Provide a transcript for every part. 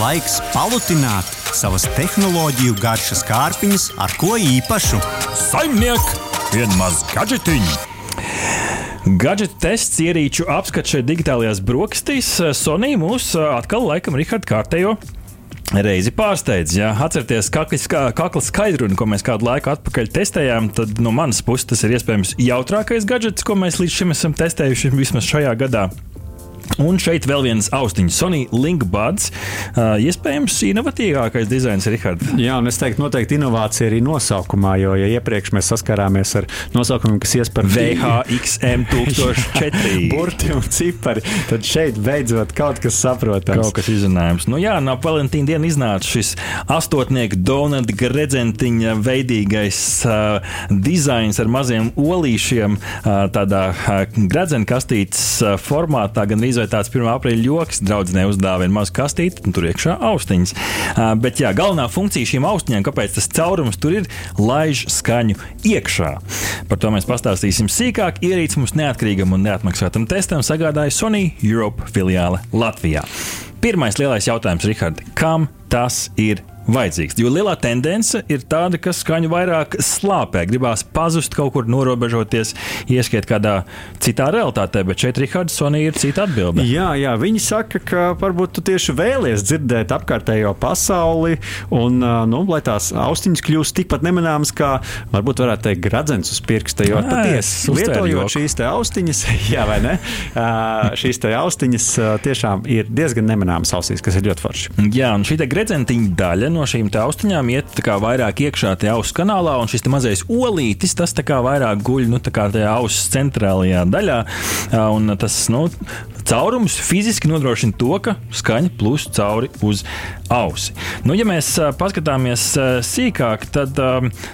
laiks palutināt savas tehnoloģiju garšas kārpiņas ar ko īpašu. Saimniek, vienmaz gadžetiņu! Gadžeta tests ierīču apskats šeit digitālajās brokastīs. Sonija mūs atkal, laikam, Rihards kārtējo reizi pārsteidz. Ja atcerieties, kakla skaidrunu, ko mēs kādu laiku atpakaļ testējām, tad no manas puses tas ir iespējams jautrākais gadgets, ko mēs līdz šim esam testējuši vismaz šajā gadā. Un šeit vēl viens austiņš, Sony Linkbuds. Uh, iespējams, inovatīvākais dizains, Rihards. Jā, un es teiktu, noteikti inovācija arī nosaukumā, jo, ja iepriekš mēs saskarāmies ar nosaukumiem, kas ies par VHXM 1004 burti un cipari, tad šeit beidzot kaut kas saprotams. Kaut kas izrunājams. Nu jā, no Valentīna diena iznāca šis astotnieku donata gredzentiņa veidīgais uh, dizains ar maziem olīšiem uh, tādā uh, gredzenkastītes uh, formātā, gan arī vai tāds 1. aprīļa joks draudzenei uzdāvina mazu kastīti, un tur iekšā austiņas. Uh, bet jā, galvenā funkcija šīm austiņām, kāpēc tas caurums tur ir, laiž skaņu iekšā. Par to mēs pastāstīsim sīkāk. Ierīce mums neatkarīgam un neatmaksātam testam sagādāja Sony Europe filiāle Latvijā. Pirmais lielais jautājums, Rihard, kam tas ir vajadzīgs. Jo lielā tendence ir tāda, ka skaņu vairāk slāpē, gribās pazust, kaut kur norobežoties, ieskiet kādā citā realitātē, bet šeit Rihards Sonija ir cita atbilde. Jā, jā, viņi saka, ka varbūt tu tieši vēlies dzirdēt apkārtējo pasauli, un nu, lai tās austiņas kļūst tikpat nemanāmas, kā varbūt varētu teikt gradzens uz pirksta. Jo patiesi lietojot šīs te austiņas, jā, vai ne? šīs te austiņas tiešām ir diezgan nemanāmas ausīs, kas ir ļoti forši. Jā, un šī gredzentiņa daļa no šīm austiņām iet vairāk iekšā tajā auss kanālā, un šis mazais olītis, tas vairāk guļ nu, tajā auss centrālajā daļā. Un tas nu, caurums fiziski nodrošina to, ka skaņa plūst cauri uz ausi. Nu, ja mēs paskatāmies sīkāk, tad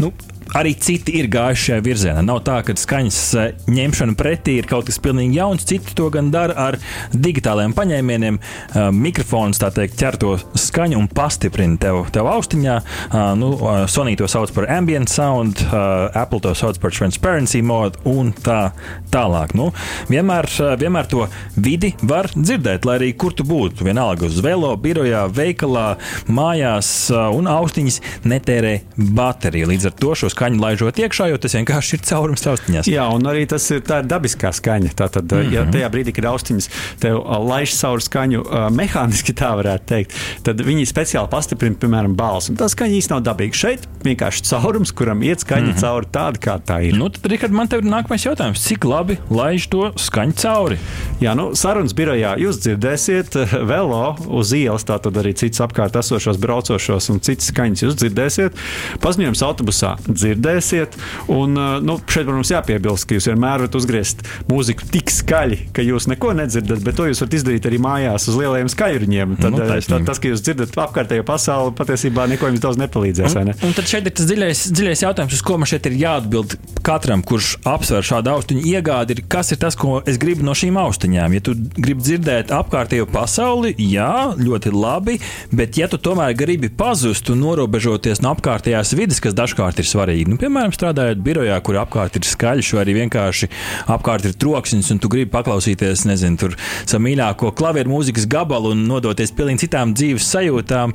nu, arī citi ir gājuši šajā virzienā. Nav tā, ka skaņas eh, ņemšana pretī ir kaut kas pilnīgi jauns. Citi to gan dara ar digitāliem paņēmieniem. Eh, mikrofons tā teikt ķer to skaņu un pastiprina tev, tev austiņā. Eh, nu, Sony to sauc par ambient sound, Apple to sauc par transparency mode un tā tālāk. Nu, vienmēr, vienmēr to vidi var dzirdēt, lai arī kur tu būtu. Vienalga uz velo, birojā, veikalā, mājās, un austiņas netērē bateriju. Līdz ar to šos skaņu laižot iekšā, jo tas vienkārši ir caurums austiņās. Jā, un arī tas ir tā ir dabiskā skaņa. Tātad, mm -hmm. ja mhm. tajā brīdī, kad austiņas tev laiž cauri skaņu mehāniski, tā varētu teikt, tad viņi speciāli pastiprina, piemēram, balsi. Tā skaņa īstenībā nav dabīga. Šeit vienkārši caurums, kuram iet skaņa mm -hmm. cauri tāda, kā tā ir. Nu, tad, Rikard, man te ir nākamais jautājums. Cik labi laiž to skaņu cauri? Jā, nu, sarunas birojā jūs dzirdēsiet velo uz ielas, tātad arī citus apkārt esošos braucošos un citas skaņas jūs dzirdēsiet. Paziņojums autobusā dzirdēsiet dzirdēsiet. Un, nu, šeit, protams, jāpiebilst, ka jūs vienmēr varat uzgriezt mūziku tik skaļi, ka jūs neko nedzirdat, bet to jūs varat izdarīt arī mājās uz lielajiem skaļruņiem. Tad, nu, tad tas, ka jūs dzirdat apkārtējo pasauli, patiesībā neko jums daudz nepalīdzēs. Un, ne? un tad šeit ir tas dziļais, dziļais jautājums, uz ko man šeit ir jāatbild katram, kurš apsver šādu austiņu iegādi, ir, kas ir tas, ko es gribu no šīm austiņām. Ja tu gribi dzirdēt apkārtējo pasauli, jā, ļoti labi, bet ja tu tomēr gribi pazust un norobežoties no apkārtējās vidas, kas dažkārt ir svarīga, svarīgi. Nu, piemēram, strādājot birojā, kur apkārt ir skaļš, vai arī vienkārši apkārt ir troksnis, un tu gribi paklausīties, nezinu, tur savu mīļāko klavieru mūzikas gabalu un nodoties pilnīgi citām dzīves sajūtām,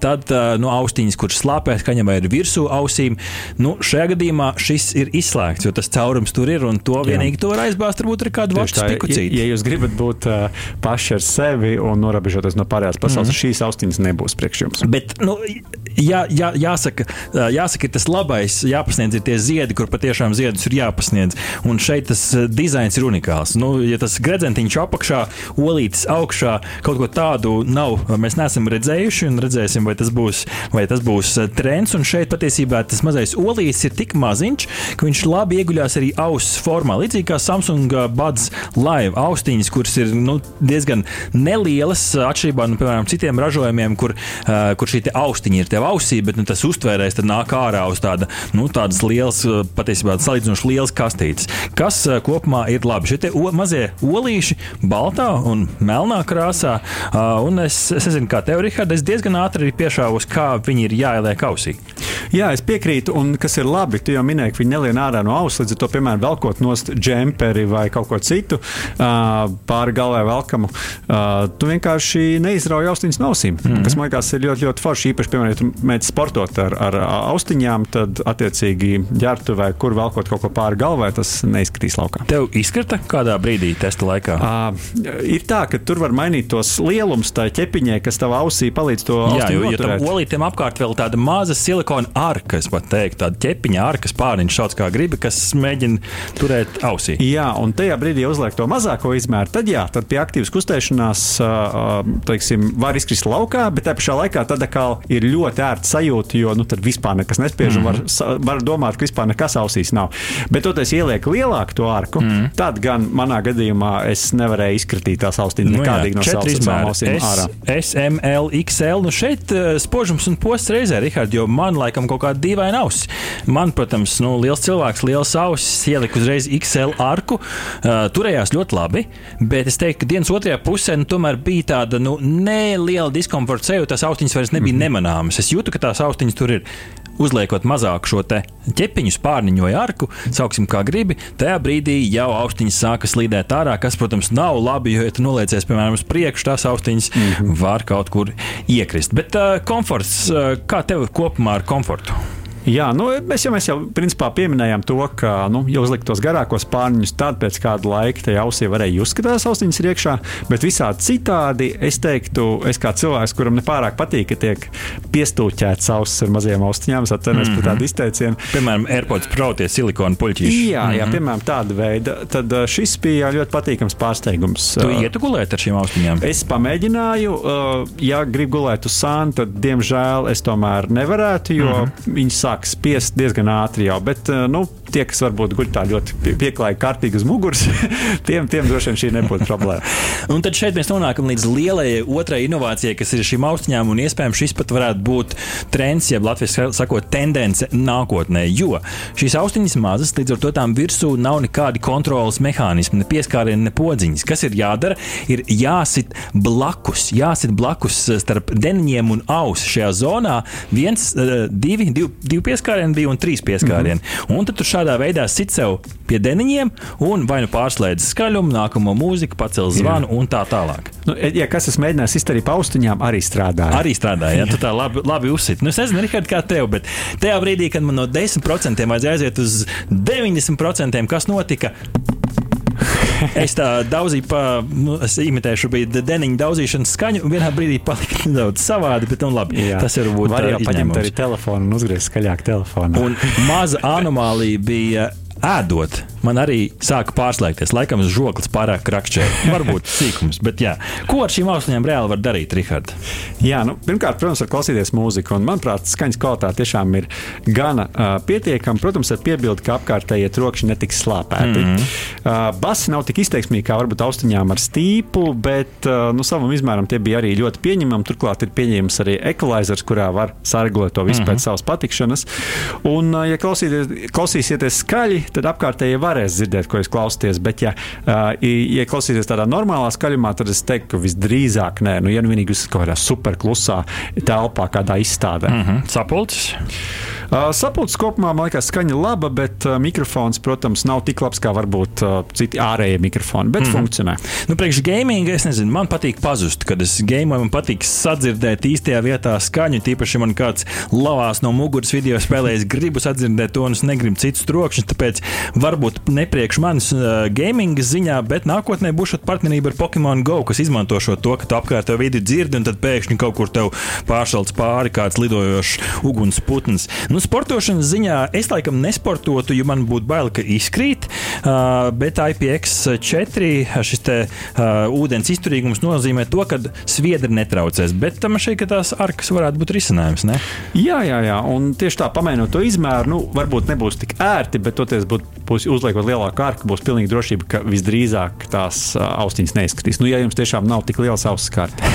tad no nu, austiņas, kuras slāpē skaņa vai ir virsū ausīm, nu, šajā gadījumā šis ir izslēgts, jo tas caurums tur ir, un to vienīgi to var aizbāzt varbūt ar kādu vārdu spikucīti. Ja, ja jūs gribat būt uh, paši ar sevi un norobežoties no pārējās pasaules, mm šīs austiņas nebūs priekš jums. Bet, nu, jā, jā, jāsaka, jāsaka, tas labais jāpasniedz, jāpasniedz ir tie ziedi, kur patiešām ziedus ir jāpasniedz. Un šeit tas eh, dizains ir unikāls. Nu, ja tas gredzentiņš apakšā, olītis augšā, kaut ko tādu nav, mēs neesam redzējuši un redzēsim, vai tas būs, vai tas būs eh, trends. Un šeit patiesībā tas mazais olītis ir tik maziņš, ka viņš labi ieguļās arī auss formā. Līdzīgi kā Samsung eh, Buds Live austiņas, kuras ir nu, diezgan nelielas atšķirībā no, piemēram, citiem ražojumiem, kur, uh, kur šī austiņa ir tev ausī, bet nu, tas uztvērējs nāk ārā uz tāda nu, tādas lielas, uh, patiesībā salīdzinoši lielas kastītes, kas uh, kopumā ir labi. Šie mazie olīši, baltā un melnā krāsā, uh, un es, es nezinu, kā tev, Rihard, es diezgan ātri piešāvos, kā viņi ir jāieliek ausī. Jā, es piekrītu, un kas ir labi, tu jau minēji, ka viņi nelien ārā no auss, līdz ar to, piemēram, velkot nost džemperi vai kaut ko citu pāri galvai velkamu. Tu vienkārši neizrauj austiņas no ausīm, mm -hmm. kas man liekas ir ļoti, ļoti forši. Īpaši, piemēram, ja tu mēģini sportot ar, ar austiņām, tad attiecīgi ģērbtuvē, kur velkot kaut ko pāri galvai, tas neizskatīs laukā. Tev izkrita kādā brīdī testa laikā? Uh, ir tā, ka tur var mainīt tos lielumus tā ķepiņai, kas tavā ausī palīdz to Jā, jo, jo tam olītiem apkārt vēl tāda maza silikona arka, es pat teiktu, tāda ķepiņa arka spārniņš, sauc kā gribi, kas mēģina turēt ausī. Jā, un tajā brīdī, ja uzliek to mazāko izmēru, tad jā, tad pie aktīvas kustēšanās teiksim, var izkrist laukā, bet tajā pašā laikā tad ir ļoti ērta sajūta, jo nu, tad vispār nekas nespiež, mm. un var, var domāt, ka vispār nekas ausīs nav. Bet, toties ieliek lielāku to arku, mm. tad gan manā gadījumā es nevarēju izkritīt tās austiņas nu, nekādīgi no savas ausīm ārā. S, M, L, XL, nu šeit spožums un posts reizē, Rihard, jo man laikam kaut kāda dīvaina auss. Man, protams, nu, liels cilvēks, liels ausis, ielika uzreiz XL arku. Uh, turējās ļoti labi, bet es teiktu, ka dienas otrajā pusē nu, tomēr bija tāda nu, neliela diskomforta sajūta. Tās austiņas vairs nebija mm -hmm. nemanāmas. Es jūtu, ka tās austiņas tur ir uzliekot mazāk šo ķepiņu, spārniņu vai arku, sauksim kā gribi, tajā brīdī jau austiņas sāka slīdēt ārā, kas, protams, nav labi, jo, ja tu noliecies, piemēram, uz priekšu, tās austiņas mm -hmm. var kaut kur iekrist. Bet uh, komforts, uh, kā tev kopumā ar komfortu? Jā, nu, mēs, jau, mēs jau principā pieminējām to, ka, nu, ja uzlikt tos garākos pārņus, tad pēc kāda laika tajā ausī varēja ka tās austiņas iekšā. Bet visādi citādi, es teiktu, es kā cilvēks, kuram nepārāk patīk, ka tiek piestūķēts ausis ar maziem austiņām, es atceros mm -hmm. par tādu izteicienu. Piemēram, AirPods Pro tie silikona puļķīši. Jā, jā mm -hmm. piemēram, tāda veida. Tad uh, šis bija ļoti patīkams pārsteigums. Tu uh, ietu gulēt ar šīm austiņām? Es pamēģināju, uh, ja gribu gulēt uz sāna, tad, diemžēl, es tomēr nevarētu, jo mm -hmm. viņi sāk sāk spiest diezgan ātri jau. Bet, eh, nu, tie, kas varbūt guļ tā ļoti pieklājīgi, kārtīgi uz muguras, tiem, tiem droši vien šī nebūtu problēma. un tad šeit mēs nonākam līdz lielajai otrai inovācijai, kas ir šīm austiņām, un iespējams šis pat varētu būt trends, jeb latviešu sakot, tendence nākotnē. Jo šīs austiņas mazas, līdz ar to tām virsū nav nekādi kontrolas mehānismi, ne pieskārieni, ne podziņas. Kas ir jādara? Ir jāsit blakus, jāsit blakus starp deniņiem un ausu šajā zonā. Viens, eh, divi, divi, divi pieskārieni bija un trīs pieskārieni. Mm -hmm. Un tad tu šādā veidā sit sev pie deniņiem un vai nu pārslēdz skaļumu, nākamo mūziku, pacēl zvanu un tā tālāk. Nu, ja kas es mēģināju izdarīt paustiņām, arī strādāja. Arī strādāja, ja tu tā labi, labi uzsit. Nu, es nezinu, Rihard, kā tev, bet tajā brīdī, kad man no 10% vajadzēja aiziet uz 90%, kas notika? es tā daudzīju, pa, nu, es imitēšu, bija deniņa daudzīšanas skaņu, un vienā brīdī palika nedaudz savādi, bet nu, labi, Jā. tas var būt. Var jau paņemt arī telefonu un uzgriezt skaļāk telefonu. Un maza anomālija bija ēdot, man arī sāka pārslēgties. Laikam uz žoklis pārāk krakšķē. Varbūt sīkums, bet jā. Ko ar šīm austiņām reāli var darīt, Rihard? Jā, nu, pirmkārt, protams, var klausīties mūziku. Un, manuprāt, skaņas kvalitāte tiešām ir gana uh, pietiekama. Protams, ar piebildi, ka apkārtējie trokšņi netiks slāpēti. Mm -hmm. uh, basi nav tik izteiksmīgi kā varbūt austiņām ar stīpu, bet uh, nu, savam izmēram tie bija arī ļoti pieņemami. Turklāt ir pieņemams arī equalizers, kurā var sargāt to visu mm -hmm. pēc savas patikšanas. Un, uh, ja klausīsieties skaļi, tad apkārtējie varēs dzirdēt, ko jūs klausāties. Bet, ja, ja klausīsieties tādā normālā skaļumā, tad es teiktu, ka visdrīzāk nē, nu, ja nu vienīgi jūs kaut kādā superklusā telpā, kādā izstādē. Mm -hmm. Sapulcis? Uh, sapulces kopumā man liekas, skaņa laba, bet uh, mikrofons, protams, nav tik labs kā varbūt uh, citi ārējie mikrofoni, bet mm -hmm. funkcionē. Nu, priekš gaming, es nezinu, man patīk pazust, kad es gameoju, man patīk sadzirdēt īstajā vietā skaņu. Tīpaši man kāds lavās no muguras video spēlē, es gribu sadzirdēt to, un es negribu citus trokšņus. Tāpēc varbūt ne priekš manis gaming ziņā, bet nākotnē būs partnerība ar Pokemon Go, kas izmanto šo to, ka tu apkārt vidi dzirdi, un tad pēkšņi kaut kur tev pāršalts pāri kāds lidojošs ugunsputns. Nu, sportošanas ziņā es laikam nesportotu, jo man būtu bail, ka izkrīt. Uh, bet IPX4 šis te, uh, ūdens izturīgums nozīmē to, ka sviedri netraucēs. Bet tam šeit tās arkas varētu būt risinājums. Ne? Jā, jā, jā. Un tieši tā, pamēģinot to izmēru, nu, varbūt nebūs tik ērti, bet toties būt, būs uzliekot lielāku arku, būs pilnīgi drošība, ka visdrīzāk tās uh, austiņas neizskatīs. Nu, ja jums tiešām nav tik liels ausis kārta.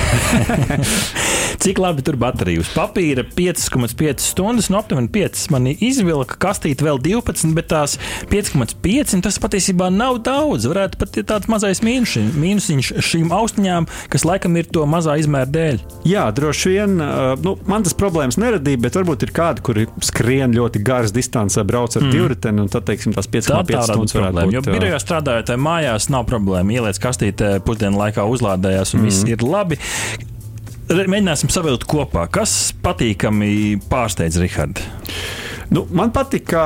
Cik labi tur baterija uz papīra - 5,5 stundas, no aptuveni 5,5 man izvilka, kastīte vēl 12, bet tās 5,5 tas patiesībā nav daudz. Varētu pat ir tāds mazais mīnusiņš, mīnusiņš šīm austiņām, kas laikam ir to mazā izmēra dēļ. Jā, droši vien. uh, Nu, man tas problēmas neradīja, bet varbūt ir kādi, kuri skrien ļoti garas distances, brauc ar mm. divriteni, un tad, teiksim, tās 5,5 stundas varētu problēma. Jo būt. uh, birojā strādājot, vai mājās nav problēma. Ieliec kastītē, pusdienu laikā uzlādējās, un mm. viss ir labi. Mēģināsim savilkt kopā. Kas patīkami pārsteidz Rihardu? Nu, man patīk, ka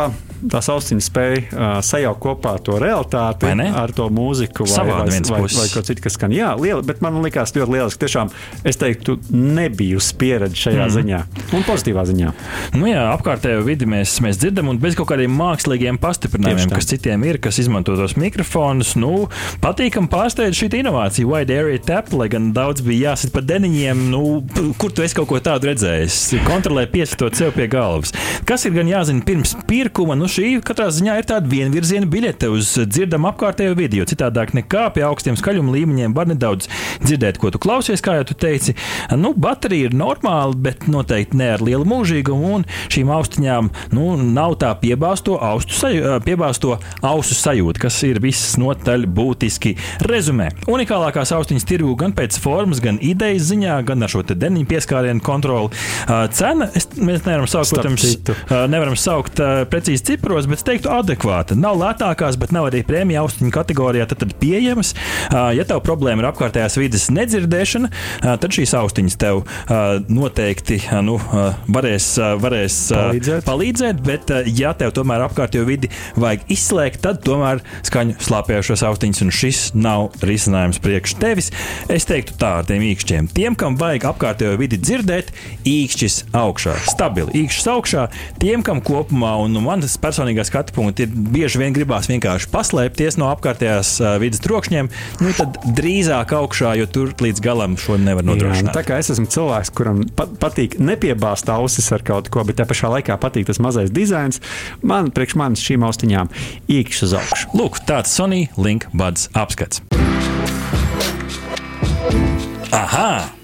tās austiņas spēja uh, sajaukt kopā to realitāti Vai ar to mūziku vai, vai, vai, puses. vai ko citu, kas skan. Jā, liela, bet man likās ļoti lieliski. Tiešām es teiktu, nebijusi pieredze šajā mm. ziņā un pozitīvā ziņā. Nu jā, apkārtējo vidi mēs, mēs dzirdam, un bez kaut kādiem mākslīgiem pastiprinājumiem, kas citiem ir, kas izmanto tos mikrofonus. Nu, patīkam pārsteidz šī inovācija, wide area tap, lai gan daudz bija jāsit pa deniņiem. Nu, kur tu esi kaut ko tādu redzējis? Kontrolē piesaistot sev pie galvas. Kas ir gan jāzina pirms pirkuma? Nu, šī katrā ziņā ir tāda vienvirziena biļete uz dzirdamu apkārtējo vidi, jo citādāk nekā pie augstiem skaļuma līmeņiem var nedaudz dzirdēt, ko tu klausies, kā jau tu teici. Nu, baterija ir normāla, bet noteikti ne ar lielu mūžīgumu, un šīm austiņām nu, nav tā piebāzto, saju, piebāzto ausu sajūta, kas ir viss notaļ būtiski. Rezumē, unikālākās austiņas tirgu gan pēc formas, gan idejas ziņā, gan ar šo deniņu pieskārienu kontroli. Cena, es, mēs nevaram saukt, protams, nevaram saukt precīzi cipros, bet es teiktu adekvāta. Nav lētākās, bet nav arī prēmija austiņu kategorijā, tad, tad pieejamas. Ja tev problēma ir apkārtējās vidas nedzirdēšana, tad šīs austiņas tev noteikti nu, varēs, varēs Palīdzēt. palīdzēt, bet, ja tev tomēr apkārtējo vidi vajag izslēgt, tad tomēr skaņu slāpējošos austiņas, un šis nav risinājums priekš tevis. Es teiktu tā ar tiem īkšķiem. Tiem, kam vajag apkārtējo vidi dzirdēt, īkšķis augšā, stabili īkšķis augšā. Tiem, kam kopumā, un no manas personīgā skatu punkta, ir bieži vien gribās vienkārši paslēpties no apkārtējās uh, vidas trokšņiem, nu tad drīzāk augšā, jo tur līdz galam šo nevar Jā, nu, nodrošināt. tā kā es esmu cilvēks, kuram pa patīk nepiebāzt ausis ar kaut ko, bet te pašā laikā patīk tas mazais dizains, man priekš manis šīm austiņām īkšķis uz augšu. Lūk, tāds Sony Link Buds apskats. Aha!